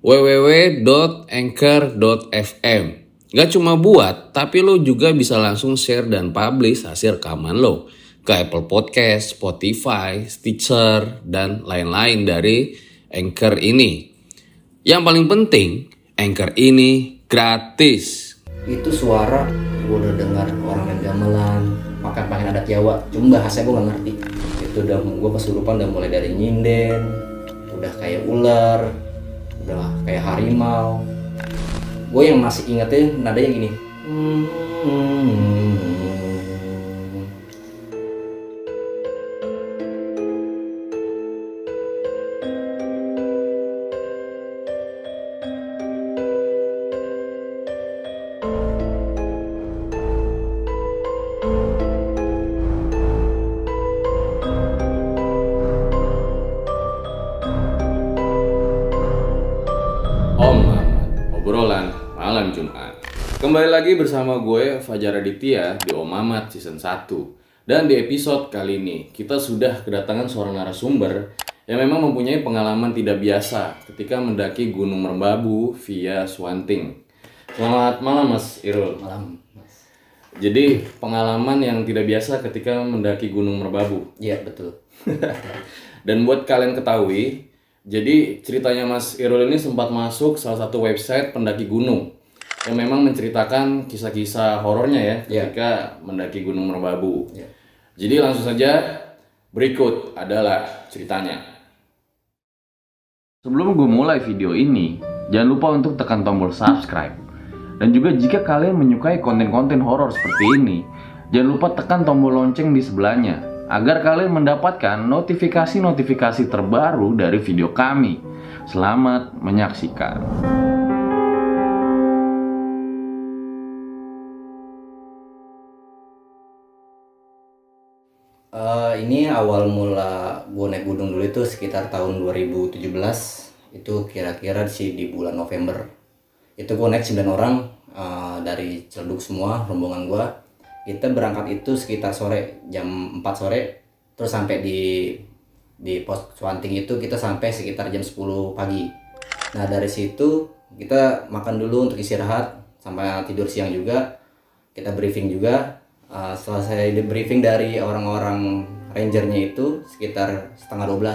www.anchor.fm. Gak cuma buat, tapi lo juga bisa langsung share dan publish hasil rekaman lo ke Apple Podcast, Spotify, Stitcher, dan lain-lain dari Anchor ini. Yang paling penting, Anchor ini gratis. itu suara gue udah dengar orang yang gamelan makan pakai adat Jawa cuma bahasa gue gak ngerti itu udah gue kesurupan udah mulai dari nyinden udah kayak ular kayak harimau. Gue yang masih ingetnya nadanya gini. Om lagi bersama gue Fajar Aditya di Om Mamat season 1. Dan di episode kali ini kita sudah kedatangan seorang narasumber yang memang mempunyai pengalaman tidak biasa ketika mendaki Gunung Merbabu via Swanting. Selamat malam Mas Irul. malam mas Jadi pengalaman yang tidak biasa ketika mendaki Gunung Merbabu. iya betul Dan buat kalian ketahui, jadi ceritanya Mas Irul ini sempat masuk salah satu website pendaki gunung yang memang menceritakan kisah-kisah horornya ya Iya. ketika mendaki Gunung Merbabu. Iya. Jadi langsung saja berikut adalah ceritanya. Sebelum gue mulai video ini, jangan lupa untuk tekan tombol subscribe. Dan juga jika kalian menyukai konten-konten horor seperti ini, jangan lupa tekan tombol lonceng di sebelahnya agar kalian mendapatkan notifikasi-notifikasi terbaru dari video kami. Selamat menyaksikan. Eh, ini awal mula gue naik gunung dulu itu sekitar tahun 2017 itu kira-kira sih di bulan November. Itu gue naik 9 orang eh, dari Ciledug semua rombongan gue kita berangkat itu sekitar sore jam 4 sore. Terus sampai di di pos Swanting itu kita sampai sekitar jam 10 pagi. Nah dari situ kita makan dulu untuk istirahat sampai tidur siang juga. Kita briefing juga Uh, selesai di briefing dari orang-orang rangernya itu sekitar setengah 12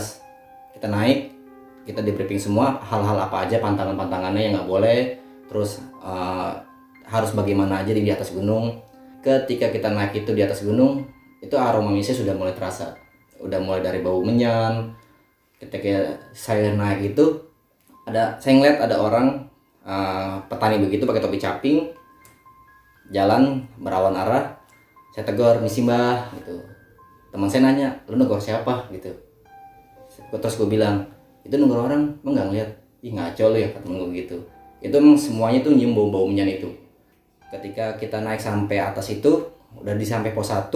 kita naik kita di briefing semua hal-hal apa aja pantangan-pantangannya yang nggak boleh terus uh, harus bagaimana aja di, atas gunung. Ketika kita naik itu di atas gunung itu aroma misnya sudah mulai terasa. Udah mulai dari bau menyan. Ketika saya naik itu ada saya ngeliat ada orang uh, petani begitu pakai topi caping jalan merawan arah saya tegur misi mbah gitu. Teman saya nanya lu negor siapa? gitu. Terus gue bilang itu negor orang lu nggak ngeliat? Ih ngaco lu ya kata gue gitu. Itu emang semuanya tuh nyium bau bau menyan itu. Ketika kita naik sampai atas itu udah di sampai pos 1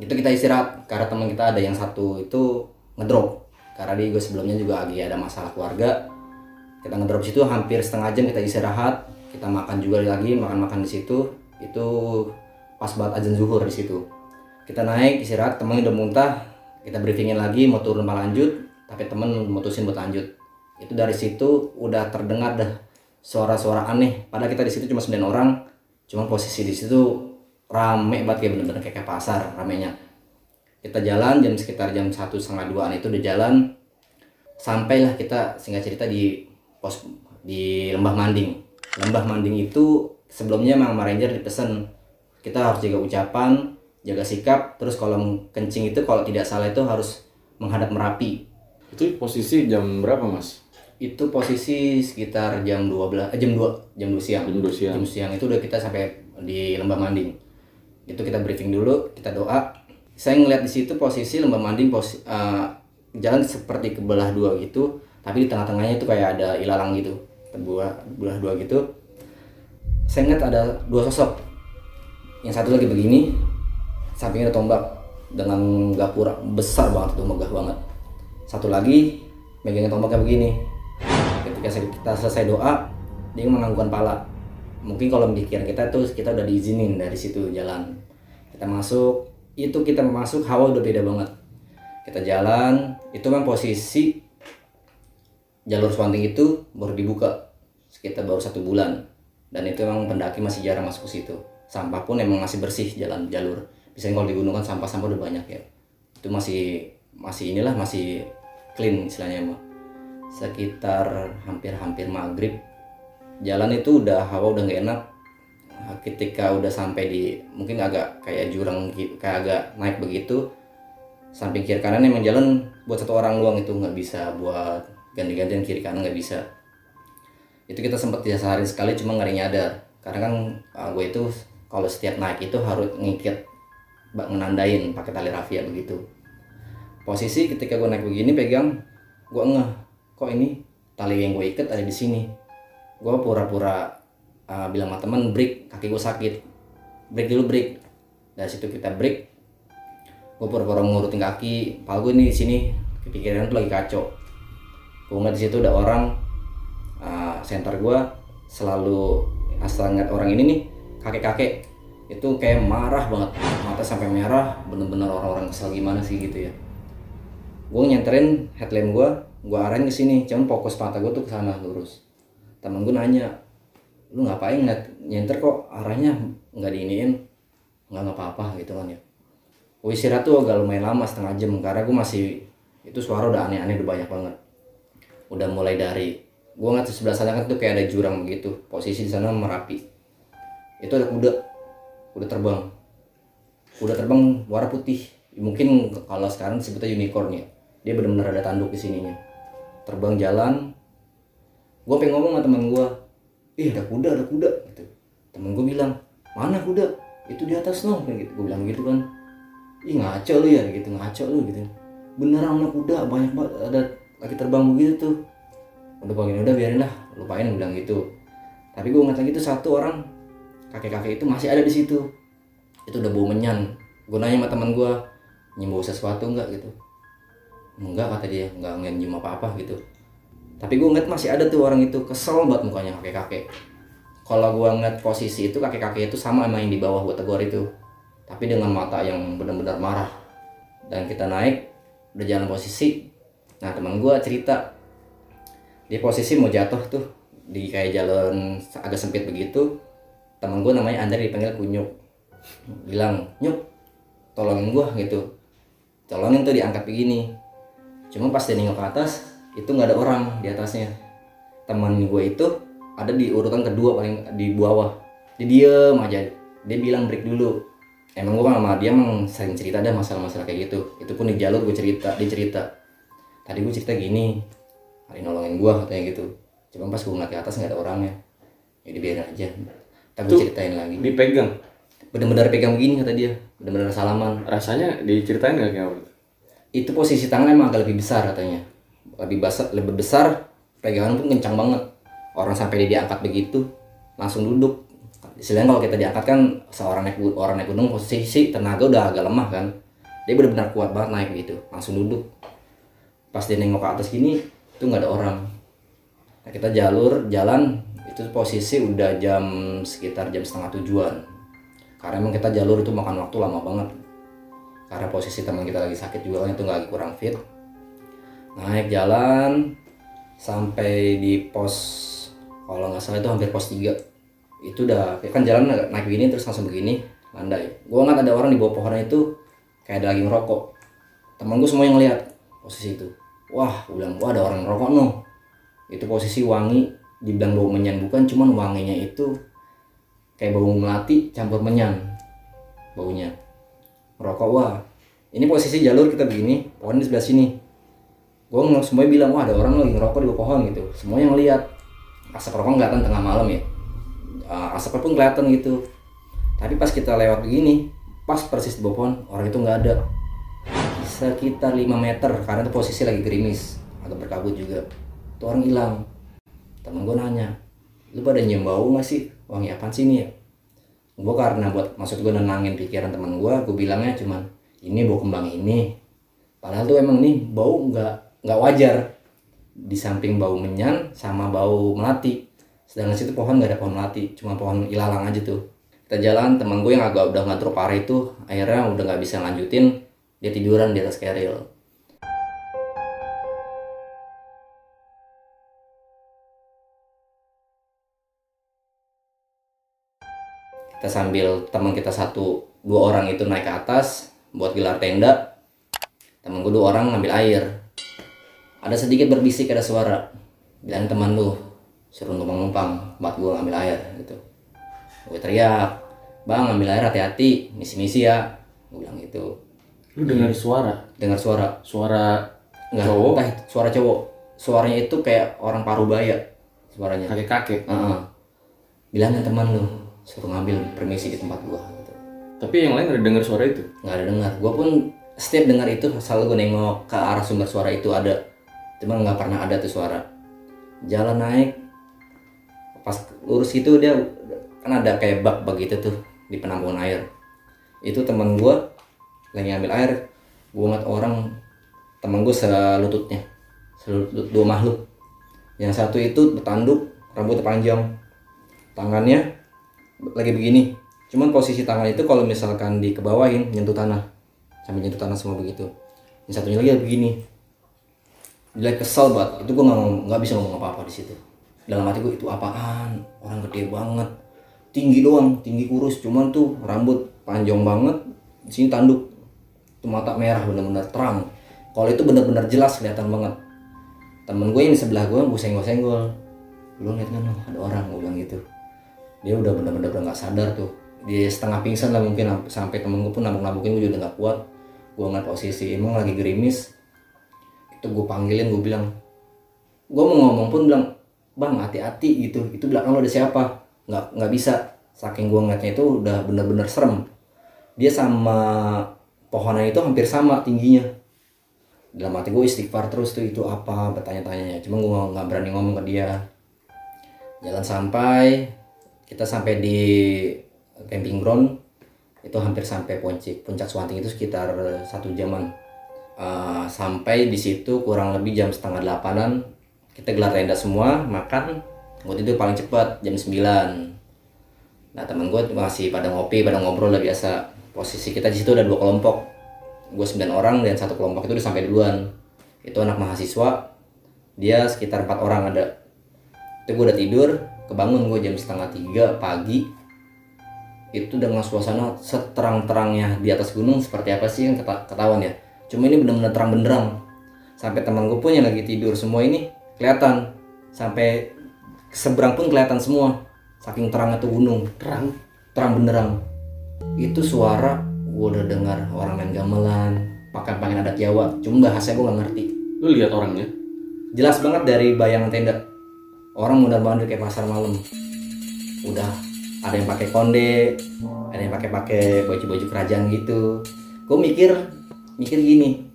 itu kita istirahat karena teman kita ada yang satu itu ngedrop. Karena di gue sebelumnya juga lagi ada masalah keluarga. Kita ngedrop situ hampir setengah jam kita istirahat kita makan juga lagi makan makan di situ. Itu pas banget azan zuhur di situ. Kita naik istirahat temen udah muntah kita briefingin lagi mau turun apa lanjut tapi temen mutusin buat lanjut. Itu dari situ udah terdengar dah suara-suara aneh. Padahal kita di situ cuma 9 orang cuma posisi di situ rame banget kayak bener-bener kayak, kayak pasar ramenya. Kita jalan jam sekitar jam satu setengah duaan itu udah jalan. Sampailah kita singkat cerita di pos di lembah manding. Lembah manding itu sebelumnya sama ranger dipesan kita harus jaga ucapan jaga sikap terus kalau kencing itu kalau tidak salah itu harus menghadap merapi. Itu posisi jam berapa mas? itu posisi sekitar jam 12 eh, jam 2 jam 2 siang. Jam 2 siang. jam siang. Itu udah kita sampai di lembah manding. Itu kita briefing dulu kita doa. Saya ngeliat di situ posisi lembah manding posi, eh, jalan seperti kebelah dua gitu tapi di tengah-tengahnya itu kayak ada ilalang gitu terbuah belah dua gitu. Saya ingat ada dua sosok yang satu lagi begini sampingnya ada tombak dengan gapura besar banget tuh megah banget. Satu lagi megangin tombaknya begini. Ketika kita selesai doa dia menganggukkan pala. Mungkin kalau pikiran kita tuh kita udah diizinin dari situ jalan. Kita masuk itu kita masuk hawa udah beda banget. Kita jalan itu memang posisi jalur Swanting itu baru dibuka sekitar baru satu bulan. Dan itu memang pendaki masih jarang masuk ke situ sampah pun emang masih bersih jalan jalur. Biasanya kalau di gunung kan sampah-sampah udah banyak ya. Itu masih masih inilah masih clean istilahnya mah sekitar hampir-hampir maghrib jalan itu udah hawa udah nggak enak. Nah, ketika udah sampai di mungkin agak kayak jurang kayak agak naik begitu samping kiri kanan emang jalan buat satu orang doang itu nggak bisa buat ganti-gantian kiri kanan nggak bisa. Itu kita sempat disasarin sekali cuma nggak ada karena kan uh, gue itu kalau setiap naik itu harus ngikit menandain pakai tali rafia begitu. Posisi ketika gue naik begini pegang gue ngeh kok ini tali yang gue ikat ada di sini? Gue pura-pura uh, bilang sama teman break kaki gue sakit. Break dulu break. Dari situ kita break. Gue pura-pura ngurutin kaki pal gue nih di sini. Kepikiran tuh lagi kacau. Gue ngeliat di situ ada orang uh, center gue selalu asal ngeliat orang ini nih kakek-kakek itu kayak marah banget. Mata sampai merah bener-bener orang-orang kesel gimana sih gitu ya. Gue nyenterin headlamp gue gue arahin ke sini. Cuman fokus mata gue tuh ke sana lurus. Temen gue nanya lu ngapain ngeliat nyenter kok? Arahnya nggak diiniin. Nggak nggak apa-apa gitu kan ya. Gue istirahat tuh agak lumayan lama setengah jam karena gue masih itu suara udah aneh-aneh udah banyak banget. Udah mulai dari gue ngeliat sebelah sana kan tuh kayak ada jurang begitu posisi di sana merapi itu ada kuda. Kuda terbang. Kuda terbang warna putih. Mungkin kalau sekarang sebutnya unicorn ya. Dia benar-benar ada tanduk di sininya. Terbang jalan. Gue pengen ngomong sama teman gue ih ada kuda ada kuda. Gitu. Temen gue bilang mana kuda? Itu di atas kayak gitu. Gue bilang gitu kan. Ih ngaco lu ya. Gitu ngaco lu gitu. Beneran ada kuda? Banyak banget ada lagi terbang begitu tuh. Udah pokoknya udah biarin lah. Lupain bilang gitu. Tapi gue ngeliat lagi tuh satu orang kakek-kakek itu masih ada di situ. Itu udah bau menyan. Gue nanya sama teman gue nyimbau sesuatu enggak gitu. Enggak kata dia enggak ngenjum apa-apa gitu. Tapi gue ngeliat masih ada tuh orang itu kesel banget mukanya kakek-kakek. Kalau gue ngeliat posisi itu kakek-kakek itu sama sama yang di bawah gue tegur itu. Tapi dengan mata yang benar-benar marah. Dan kita naik udah jalan posisi. Nah teman gue cerita. Di posisi mau jatuh tuh di kayak jalan agak sempit begitu teman gue namanya Andre dipanggil kunyuk. Bilang nyuk tolongin gue gitu. Tolongin tuh diangkat begini. Cuma pas dia nengok ke atas itu nggak ada orang di atasnya. Teman gue itu ada di urutan kedua paling di bawah. Dia diem aja. Dia bilang break dulu. Emang gue sama dia emang sering cerita ada masalah-masalah kayak gitu. Itu pun di jalur gue cerita dia cerita. Tadi gue cerita gini hari nolongin gue katanya gitu. Cuma pas gue ngeliat ke atas nggak ada orangnya. Jadi biarin aja tapi ceritain lagi. Dipegang. bener-bener pegang begini kata dia. Bener-bener salaman. Rasanya diceritain nggak kayak apa? itu posisi tangan emang agak lebih besar katanya. Lebih besar lebih besar pegangan pun kencang banget. Orang sampai dia diangkat begitu langsung duduk. Istilahnya kalau kita diangkat kan seorang naik orang naik gunung posisi tenaga udah agak lemah kan. Dia benar-benar kuat banget naik gitu langsung duduk. Pas dia nengok ke atas gini itu nggak ada orang. Nah, kita jalur jalan itu posisi udah jam sekitar jam setengah tujuan. Karena emang kita jalur itu makan waktu lama banget. Karena posisi teman kita lagi sakit juga kan itu nggak lagi kurang fit. Naik jalan sampai di pos kalau nggak salah itu hampir pos 3 itu udah kan jalan naik begini terus langsung begini landai. Gue ngeliat ada orang di bawah pohon itu kayak ada lagi ngerokok. Temen gue semua yang lihat posisi itu. Wah bilang wah ada orang ngerokok no itu posisi wangi dibilang bau menyan bukan cuman wanginya itu kayak bau melati campur menyan baunya. Ngerokok wah ini posisi jalur kita begini pohon di sebelah sini. Gue semuanya bilang wah ada orang lagi ngerokok di bawah pohon gitu. Semua yang lihat asap rokok kelihatan tengah malam ya. Uh, asapnya pun kelihatan gitu. Tapi pas kita lewat begini pas persis di bawah pohon orang itu nggak ada. Sekitar 5 meter karena itu posisi lagi gerimis agak berkabut juga. Itu orang hilang temen gue nanya lu pada nyium bau gak sih? Wangi apaan sih ini ya? Gue karena buat maksud gue nenangin pikiran teman gue gue bilangnya cuman ini bau kembang ini. Padahal tuh emang nih bau nggak nggak wajar. Di samping bau menyan sama bau melati. Sedangkan situ pohon nggak ada pohon melati cuma pohon ilalang aja tuh. Kita jalan teman gue yang agak udah nggak parah itu akhirnya udah nggak bisa lanjutin dia tiduran di atas keril kita sambil teman kita satu dua orang itu naik ke atas buat gelar tenda temen gue dua orang ngambil air. Ada sedikit berbisik ada suara. Bilang teman lu suruh numpang-numpang buat gue ngambil air gitu. Gue teriak bang ngambil air hati-hati misi-misi ya. Gue bilang gitu. Lu dengar suara? Dengar suara. Suara Nggak, cowok? entah suara cowok. Suaranya itu kayak orang paruh baya suaranya. Kakek kakek Heeh. bilangin teman lu suruh ngambil permisi di tempat gua gitu. tapi yang lain ada dengar suara itu? Nggak ada dengar gua pun setiap dengar itu selalu gue nengok ke arah sumber suara itu ada. Cuman nggak pernah ada tuh suara. Jalan naik. Pas lurus itu dia kan ada kayak bak begitu tuh di penampungan air. Itu teman gua lagi ngambil air. Gua ngeliat orang teman gue selututnya. Selutut dua makhluk. Yang satu itu bertanduk rambutnya panjang. Tangannya lagi begini. Cuman posisi tangan itu kalau misalkan dikebawain nyentuh tanah. Sampai nyentuh tanah semua begitu. Yang satunya lagi begini. Dia kesel banget. Itu gue nggak bisa ngomong apa apa di situ. Dalam hati gue itu apaan? Orang gede banget. Tinggi doang tinggi kurus. Cuman tuh rambut panjang banget. Di sini tanduk. Itu mata merah bener-bener terang. Kalau itu bener-bener jelas kelihatan banget. Temen gue yang di sebelah gue gue senggol-senggol. Lu lihat kan ada orang gue bilang gitu dia udah bener-bener udah nggak sadar tuh. Dia setengah pingsan lah mungkin sampai- temen gue pun nabuk-nabukin gue udah nggak kuat. Gue ngeliat posisi emang lagi gerimis. Itu gue panggilin gue bilang gue mau ngomong pun bilang bang hati-hati gitu. Itu belakang lo ada siapa? Nggak nggak bisa. Saking gue ngeliatnya itu udah bener-bener serem. Dia sama pohonan itu hampir sama tingginya. Dalam hati gue istighfar terus tuh itu apa? Bertanya-tanya cuma gue nggak berani ngomong ke dia. Jalan sampai kita sampai di camping ground itu hampir sampai puncak puncak Suwanting itu sekitar satu jaman. Uh, sampai di situ kurang lebih jam setengah delapanan kita gelar tenda semua makan gue tidur paling cepat jam 9 nah teman gue masih pada ngopi pada ngobrol lah biasa. Posisi kita di situ ada dua kelompok. Gue 9 orang dan satu kelompok itu udah sampai duluan. Itu anak mahasiswa dia sekitar empat orang ada. Itu gue udah tidur kebangun gue jam setengah tiga pagi. Itu dengan suasana seterang-terangnya di atas gunung seperti apa sih yang keta- ketahuan ya? Cuma ini benar-benar terang benderang sampai teman gue pun yang lagi tidur semua ini kelihatan. Sampai seberang pun kelihatan semua saking terangnya tuh gunung. Terang terang benderang itu suara gue udah dengar orang main gamelan pakai pakaian adat Jawa. Cuma bahasa gue nggak ngerti. Lu lihat orangnya? Jelas banget dari bayangan tenda orang mondar mandir kayak pasar malam. Udah ada yang pakai konde ada yang pakai pakai baju baju kerajaan gitu. Gue mikir mikir gini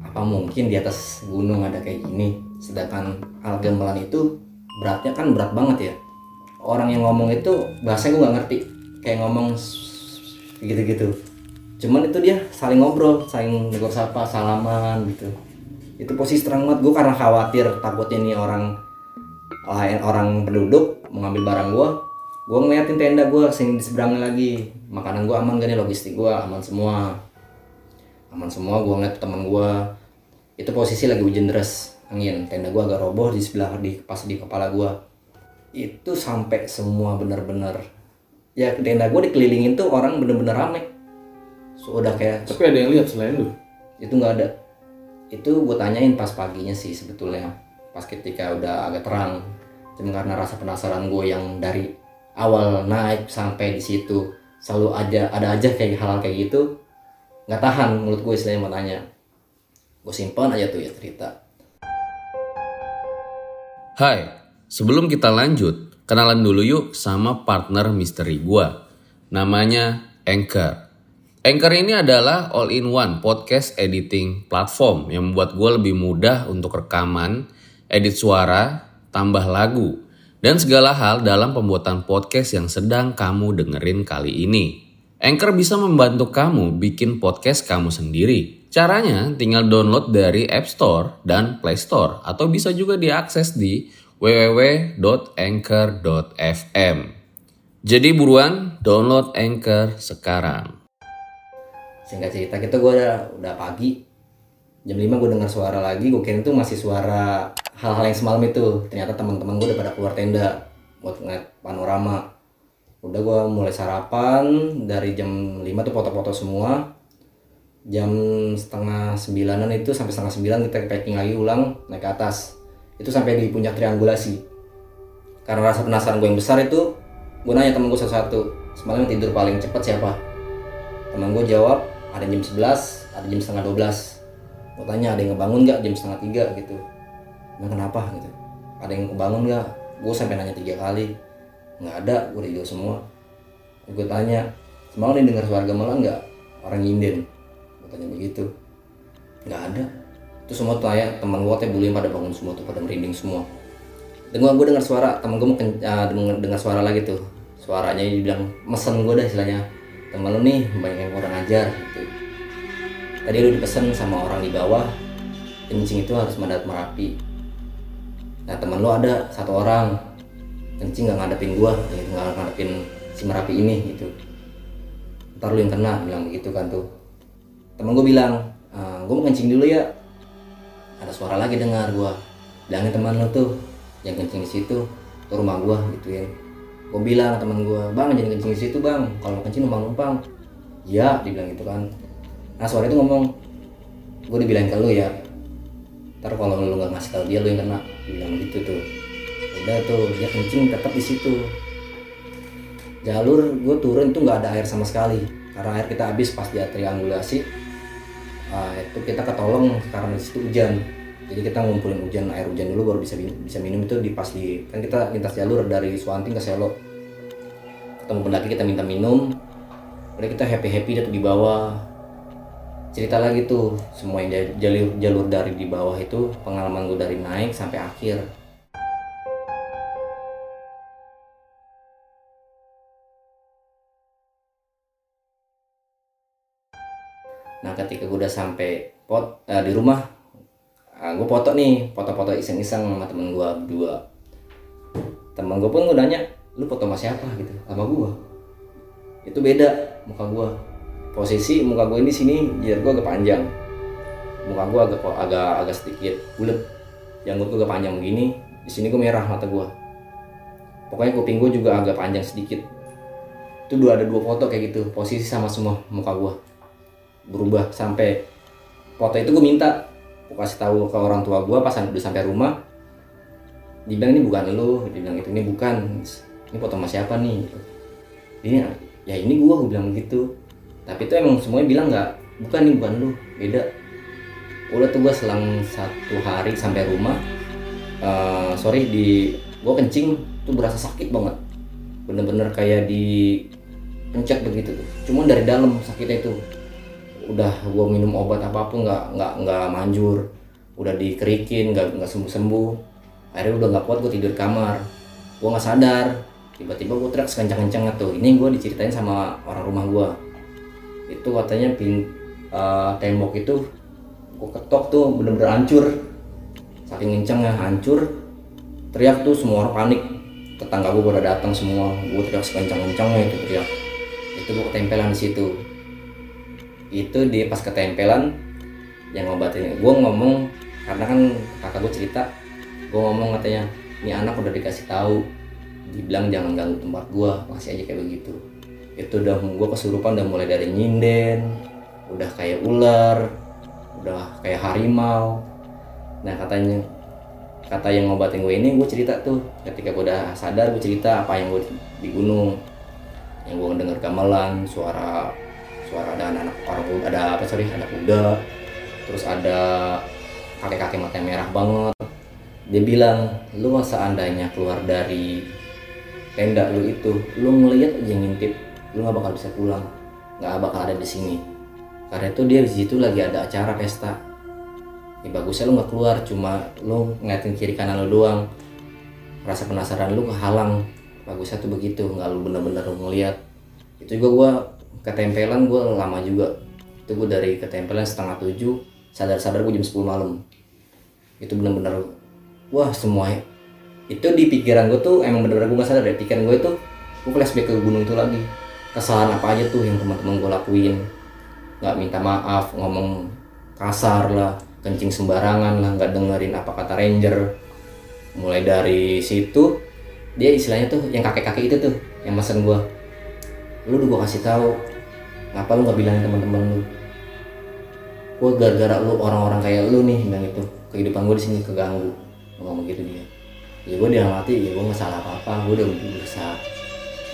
apa mungkin di atas gunung ada kayak gini? Sedangkan hal gamelan itu beratnya kan berat banget ya. Orang yang ngomong itu bahasa gue nggak ngerti. Kayak ngomong gitu gitu cuman itu dia saling ngobrol saling negor sapa salaman gitu. Itu posisi terang banget. Gue karena khawatir takutnya nih orang orang penduduk mengambil barang gue gue ngeliatin tenda gue sini di seberangnya lagi. Makanan gue aman gak nih logistik gue aman semua. Aman semua gue ngeliat teman gue itu posisi lagi hujan deras angin. Tenda gue agak roboh di sebelah di pas di kepala gue itu sampai semua bener-bener ya tenda gue dikelilingin tuh orang bener-bener rame. So, udah kayak tapi ada yang lihat selain lu? Itu nggak ada. Itu gue tanyain pas paginya sih sebetulnya pas ketika udah agak terang cuma karena rasa penasaran gue yang dari awal naik sampai di situ selalu ada ada aja kayak hal, -hal kayak gitu nggak tahan mulut gue istilahnya mau tanya gue simpan aja tuh ya cerita Hai, sebelum kita lanjut, kenalan dulu yuk sama partner misteri gua. Namanya Anchor. Anchor ini adalah all-in-one podcast editing platform yang membuat gue lebih mudah untuk rekaman, edit suara, tambah lagu, dan segala hal dalam pembuatan podcast yang sedang kamu dengerin kali ini. Anchor bisa membantu kamu bikin podcast kamu sendiri. Caranya tinggal download dari App Store dan Play Store atau bisa juga diakses di www.anchor.fm. Jadi buruan download Anchor sekarang. Singkat cerita kita gue udah, udah pagi jam 5 gue dengar suara lagi gue kira itu masih suara hal-hal yang semalam itu. Ternyata teman-teman gue udah pada keluar tenda buat ngeliat panorama. Udah gue mulai sarapan dari jam 5 tuh foto-foto semua. Jam setengah sembilanan itu sampai setengah sembilan kita packing lagi ulang naik ke atas. Itu sampai di puncak triangulasi. Karena rasa penasaran gue yang besar itu gue nanya temen gue satu-satu semalam tidur paling cepat siapa? Teman gue jawab ada jam 11 ada jam setengah 12 gue tanya ada yang ngebangun nggak jam setengah tiga gitu? Nah kenapa gitu? Ada yang ngebangun nggak? Gue sampai nanya tiga kali. Nggak ada gue udah tidur semua. Gue tanya semalam nih dengar suara gamelan nggak? Orang nyinden gue tanya begitu. Nggak ada. Itu semua tuh ya teman gue teh bullying pada bangun semua tuh pada merinding semua. Dan gue dengar suara teman gue mau uh, dengar suara lagi tuh. Suaranya dibilang mesen gue dah istilahnya. Teman lu nih banyak yang kurang ajar gitu tadi lu dipesan sama orang di bawah kencing itu harus mendarat merapi. Nah teman lu ada satu orang. Kencing nggak ngadepin gua gitu nggak ngadepin si merapi ini gitu. Ntar lu yang kena bilang begitu kan tuh. Temen gue bilang e, gue mau kencing dulu ya. Ada suara lagi dengar gua. Bilangin teman lu tuh yang kencing di situ ke rumah gua gitu ya. Gue bilang teman gua bang jangan kencing di situ bang. Kalau kencing numpang numpang ya dibilang gitu kan nah suara itu ngomong gue dibilang ke lu ya. Ntar kalau lu nggak ngasih tau dia lu yang kena. Bilang gitu tuh. Udah tuh dia kencing tetap di situ. Jalur gue turun itu nggak ada air sama sekali. Karena air kita habis pas dia triangulasi uh, itu kita ketolong karena di situ hujan. Jadi kita ngumpulin hujan air hujan dulu baru bisa bisa minum itu di pas di kan kita lintas jalur dari Suwanting ke Selo. Ketemu pendaki kita minta minum. Udah kita happy happy tuh di bawah cerita lagi tuh semua yang jalur jalur dari di bawah itu pengalaman gue dari naik sampai akhir. Nah ketika gue udah sampai pot uh, di rumah uh, gue foto nih foto-foto iseng-iseng sama temen gue berdua. Temen gue pun gue nanya lu foto sama siapa? Gitu sama gue itu beda muka gue posisi muka gue ini sini jidat gue agak panjang. Muka gue agak agak agak sedikit bulat. Janggut gue agak panjang begini di sini gue merah mata gue pokoknya kuping gue juga agak panjang sedikit. Itu dua ada dua foto kayak gitu posisi sama semua muka gue berubah sampai foto itu gue minta gue kasih tahu ke orang tua gue pas udah sampai rumah. Dibilang ini bukan lo dibilang itu ini bukan. Ini foto sama siapa nih? Ini ya ini gue gue bilang gitu tapi itu emang semuanya bilang nggak bukan nih bukan lu beda. Udah tuh gue selang satu hari sampai rumah uh, sorry di gue kencing tuh berasa sakit banget. Bener-bener kayak di pencet begitu tuh. Cuman dari dalam sakitnya itu udah gue minum obat apa pun nggak nggak nggak manjur. Udah dikerikin nggak nggak sembuh sembuh akhirnya udah nggak kuat gue tidur kamar. Gue nggak sadar. Tiba-tiba gue teriak sekencang-kencangnya tuh. Ini gue diceritain sama orang rumah gue itu katanya pin uh, tembok itu aku ketok tuh bener-bener hancur. Saking kencengnya hancur teriak tuh semua orang panik. Tetangga gue udah datang semua gue teriak sekencang-kencangnya itu teriak. Itu gue ketempelan di situ. Itu di pas ketempelan yang ngobatin gue ngomong karena kan kakak gue cerita gue ngomong katanya ini anak udah dikasih tahu dibilang jangan ganggu tempat gue masih aja kayak begitu itu udah gue kesurupan udah mulai dari nyinden udah kayak ular udah kayak harimau. Nah katanya kata yang ngobatin gue ini gue cerita tuh. Ketika gue udah sadar gue cerita apa yang gue di gunung. Yang gue dengar gamelan suara suara ada anak, -anak orang ada apa sorry ada kuda terus ada kakek-kakek mata merah banget. Dia bilang lu seandainya keluar dari tenda lu itu lu ngeliat aja ngintip lu nggak bakal bisa pulang. Nggak bakal ada di sini. Karena itu dia di situ lagi ada acara pesta. Ya bagusnya lu nggak keluar cuma lu ngeliatin kiri kanan lu doang. Rasa penasaran lu kehalang. Bagusnya tuh begitu nggak lu bener-bener ngeliat. Itu juga gua ketempelan gua lama juga. Itu gua dari ketempelan setengah tujuh sadar-sadar gua jam 10 malam. Itu bener-bener wah semua itu di pikiran gue tuh emang bener-bener gue gak sadar ya. Pikiran gue itu gue flashback ke gunung itu lagi kesalahan apa aja tuh yang teman-teman gue lakuin. Nggak minta maaf ngomong kasar lah kencing sembarangan lah nggak dengerin apa kata ranger. Mulai dari situ dia istilahnya tuh yang kakek-kakek itu tuh yang mesen gue lu udah gue kasih tahu ngapa lu nggak bilangin teman-teman lu? Gue gara-gara lu orang-orang kayak lu nih bilang itu. Kehidupan gue di sini keganggu. Ngomong gitu dia. Ya gue dia mati ya gue nggak salah apa-apa gue udah berusaha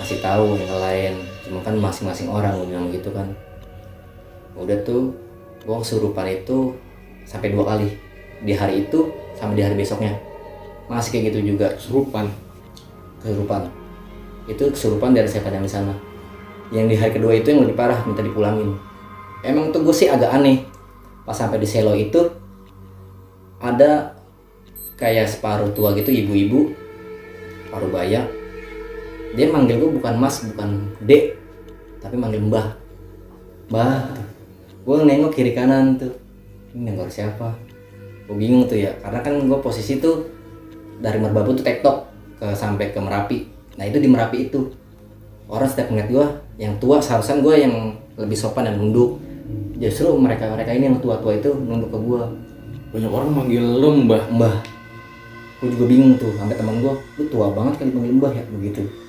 masih tahu yang lain cuma kan masing-masing orang gue bilang gitu kan. Udah tuh gue kesurupan itu sampai dua kali. Di hari itu sama di hari besoknya. Masih kayak gitu juga. Serupan. kesurupan. Itu kesurupan dari setan yang di sana. Yang di hari kedua itu yang lebih parah minta dipulangin. Emang tuh gue sih agak aneh. Pas sampai di selo itu ada kayak separuh tua gitu ibu-ibu paruh baya dia manggil gue bukan mas bukan dek tapi manggil mbah. Mbah gue nengok kiri kanan tuh. Ini nengok siapa? Gue bingung tuh ya karena kan gue posisi tuh dari merbabu tuh tektok ke sampai ke merapi. Nah itu di merapi itu. Orang setiap ngeliat gue yang tua seharusnya gue yang lebih sopan dan nunduk justru mereka mereka ini yang tua-tua itu nunduk ke gue Banyak orang manggil lo mbah. mbah. Gue juga bingung tuh sampai teman gue lu tua banget kali panggil mbah ya? Begitu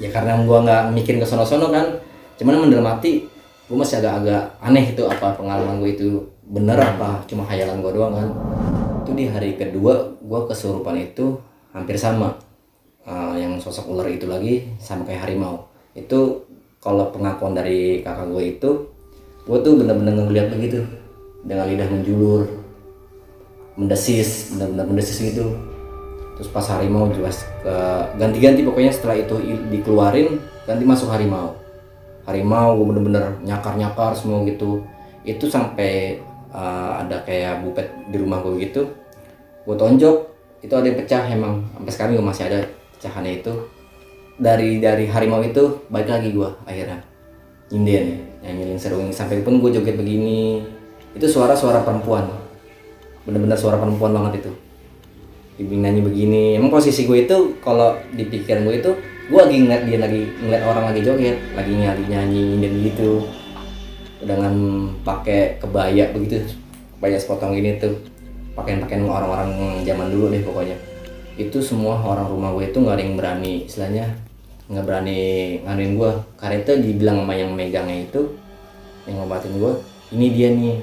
ya karena gue nggak mikirin ke sono-sono kan. Cuman emang dalam hati gue masih agak-agak aneh itu apa pengalaman gue itu bener apa cuma khayalan gue doang kan. Itu di hari kedua gue kesurupan itu hampir sama Eh, yang sosok ular itu lagi sama kayak harimau. Itu kalau pengakuan dari kakak gue itu gue tuh bener-bener ngeliat begitu dengan lidah menjulur mendesis benar-benar mendesis gitu terus pas harimau jelas ke ganti-ganti pokoknya setelah itu dikeluarin ganti masuk harimau. Harimau gue bener-bener nyakar-nyakar semua gitu. Itu sampai uh, ada kayak bupet di rumah gue gitu. Gue tonjok itu ada yang pecah emang. Sampai sekarang juga masih ada pecahannya itu. Dari dari harimau itu balik lagi gue akhirnya. Nyinden nyanyi serung sampai pun gue joget begini. Itu suara-suara perempuan. Bener-bener suara perempuan banget itu Ibu nyanyi begini emang posisi gue itu kalau di pikiran gue itu gue lagi ngeliat dia lagi ngeliat orang lagi joget lagi nyanyi nyanyi dan gitu. Dengan pakai kebaya begitu kebaya sepotong gini tuh. Pakaian-pakaian orang-orang zaman dulu deh pokoknya. Itu semua orang rumah gue itu nggak ada yang berani istilahnya nggak berani nganuin gue karena itu dibilang sama yang megangnya itu yang ngobatin gue ini dia nih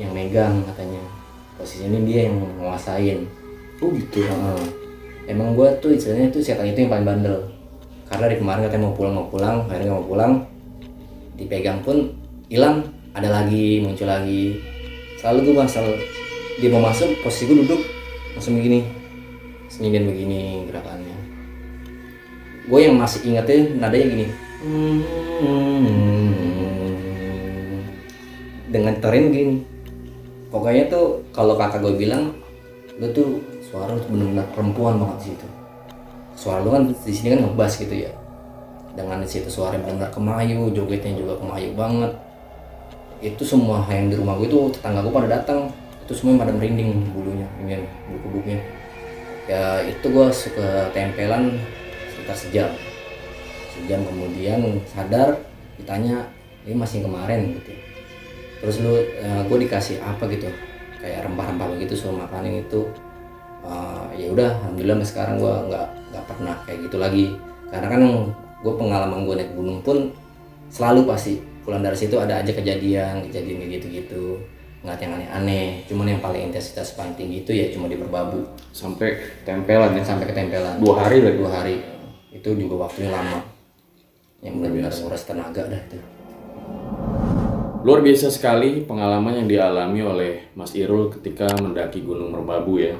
yang megang katanya. Posisi ini dia yang menguasain Oh gitu. Heeh. emang gue tuh istilahnya tuh setan itu yang paling bandel. Karena dari kemarin katanya mau pulang mau pulang akhirnya nggak mau pulang. Dipegang pun hilang ada lagi muncul lagi. Selalu gue selalu dia mau masuk posisi gue duduk langsung begini. Senyidin begini gerakannya. Gue yang masih ingetnya nadanya gini. Dengan tren gini pokoknya tuh kalau kakak gue bilang lu tuh suara bener-bener perempuan banget di situ. Suara lu kan di sini kan ngebas gitu ya. Dengan di situ suara yang benar kemayu jogetnya juga kemayu banget. Itu semua yang di rumah gue itu tetangga gue pada datang. Itu semua pada merinding bulunya ini bulu kuduknya ya itu gue suka tempelan sekitar sejam. Sejam kemudian sadar ditanya ini masih kemarin? Gitu terus lu gue dikasih apa gitu? Kayak rempah-rempah begitu suruh makanin itu Eh, ya udah alhamdulillah sampai sekarang gue nggak nggak pernah kayak gitu lagi. Karena kan gue pengalaman gue naik gunung pun selalu pasti pulang dari situ ada aja kejadian kejadian kayak gitu-gitu. Nggak yang aneh-aneh cuman yang paling intensitas paling tinggi itu ya cuma di berbabu. Sampai tempelan ya. sampai ketempelan. Dua hari lagi. dua hari. Itu juga waktunya lama. Yang benar-benar nguras tenaga dah itu. Luar biasa sekali pengalaman yang dialami oleh Mas Irul ketika mendaki Gunung Merbabu ya.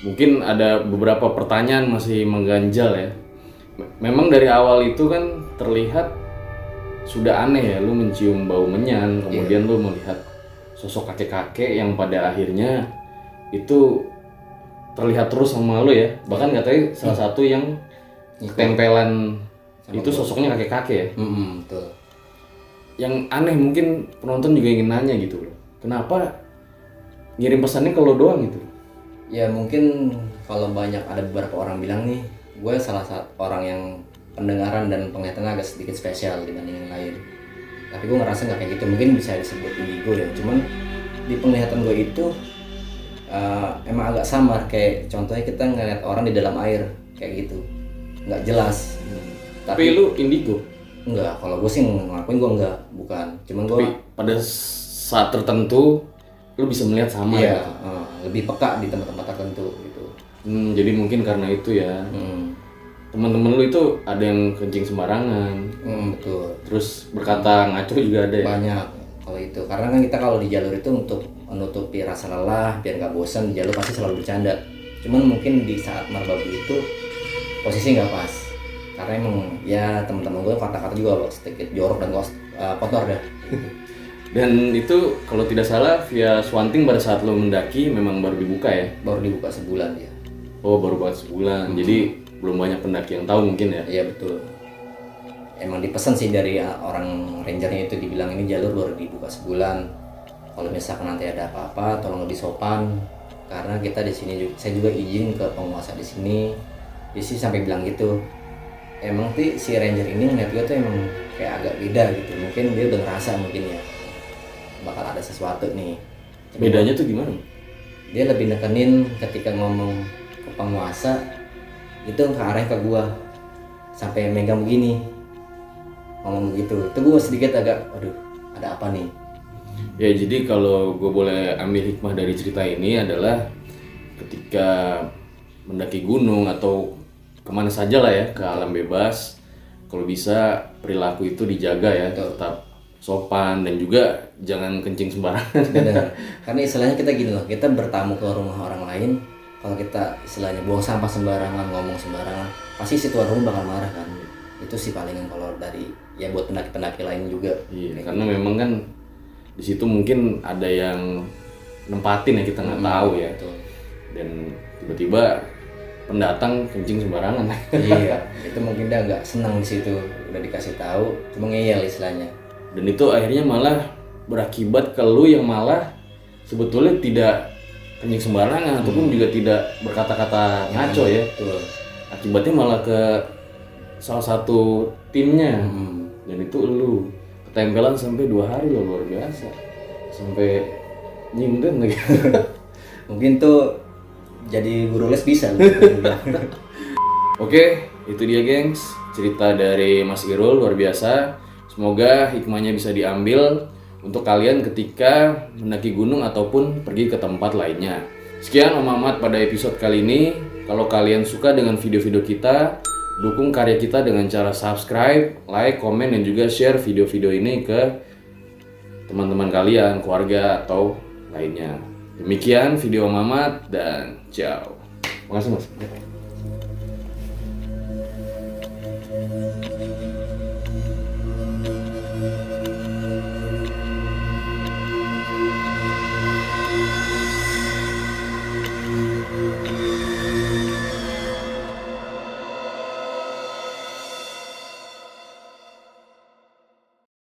Mungkin ada beberapa pertanyaan masih mengganjal ya. Me- Memang dari awal itu kan terlihat sudah aneh ya, lu mencium bau menyan, kemudian lu melihat sosok kakek-kakek yang pada akhirnya itu terlihat terus sama lo ya. Bahkan katanya salah satu yang tempelan itu sosoknya kakek-kakek ya. Hmm, betul. yang aneh mungkin penonton juga ingin nanya gitu loh. Kenapa ngirim pesannya ke lo doang gitu Ya mungkin kalau banyak ada beberapa orang bilang nih, gue salah satu orang yang pendengaran dan penglihatannya agak sedikit spesial dibanding yang lain. Tapi gue ngerasa nggak kayak gitu, mungkin bisa disebut indigo ya. Cuman di penglihatan gue itu eh, emang agak samar kayak contohnya kita ngeliat orang di dalam air kayak gitu, nggak jelas. tapi lu indigo Enggak, kalau gue sih ngelakuin gue enggak, bukan. Cuman gue tapi pada saat tertentu lu bisa melihat sama iya, ya eh, lebih peka di tempat-tempat tertentu gitu. Hmm, jadi mungkin karena itu ya. Hmm, teman-teman lu itu ada yang kencing sembarangan. Hmm, betul. terus berkata ngaco juga ada ya? Banyak kalau itu. Karena kan kita kalau di jalur itu untuk menutupi rasa lelah biar nggak bosan di jalur pasti selalu bercanda. Cuman mungkin di saat marbabu itu posisi nggak pas. Karena emang ya teman-teman gue kata-kata juga sedikit jorok dan eh, kotor dah dan itu kalau tidak salah via Swanting pada saat lo mendaki memang baru dibuka ya? Baru dibuka sebulan ya oh baru buat sebulan. Jadi belum banyak pendaki yang tahu mungkin ya? Iya betul. Emang dipesan sih dari uh, orang rangernya itu dibilang ini jalur baru dibuka sebulan. Kalau misalkan nanti ada apa-apa tolong lebih sopan. Karena kita di sini juga saya juga izin ke penguasa di sini. Dia sih sampai bilang gitu. Emang si ranger ini ngeliat gue tuh emang kayak agak beda gitu. Mungkin dia udah ngerasa mungkin ya bakal ada sesuatu nih. Bedanya tuh gimana? dia lebih nekenin ketika ngomong ke penguasa itu ke arah ke gua sampai megang begini. Ngomong begitu itu gua sedikit agak aduh ada apa nih? Ya jadi kalau gue boleh ambil hikmah dari cerita ini adalah ketika mendaki gunung atau ke mana saja lah ya ke alam bebas, kalau bisa perilaku itu dijaga ya, tetap sopan dan juga jangan kencing sembarangan. benar karena istilahnya kita gini loh kita bertamu ke rumah orang lain kalau kita istilahnya buang sampah sembarangan ngomong sembarangan pasti si tuan rumah bakal marah kan itu sih palingan kalau dari ya buat pendaki-pendaki lain juga Iya, karena memang kan di situ mungkin ada yang nempatin ya kita nggak tahu ya, Betul. dan tiba-tiba pendatang kencing sembarangan. iya itu mungkin dia nggak senang di situ udah dikasih tahu cuma ngeyel istilahnya dan itu akhirnya malah berakibat ke lu yang malah sebetulnya tidak kencing sembarangan ataupun juga tidak berkata-kata ngaco ya. Betul. Akibatnya malah ke salah satu timnya. Hmm. dan itu lu ketempelan sampai dua hari loh luar biasa. Sampai nyinden lagi. Mungkin tuh jadi guru les bisa oke itu dia gengs. Cerita dari Mas Irul luar biasa semoga hikmahnya bisa diambil untuk kalian ketika mendaki gunung ataupun pergi ke tempat lainnya sekian Om Ahmad pada episode kali ini kalau kalian suka dengan video-video kita dukung karya kita dengan cara subscribe, like, komen, dan juga share video-video ini ke teman-teman kalian, keluarga, atau lainnya. Demikian video Mamat dan ciao. Makasih mas.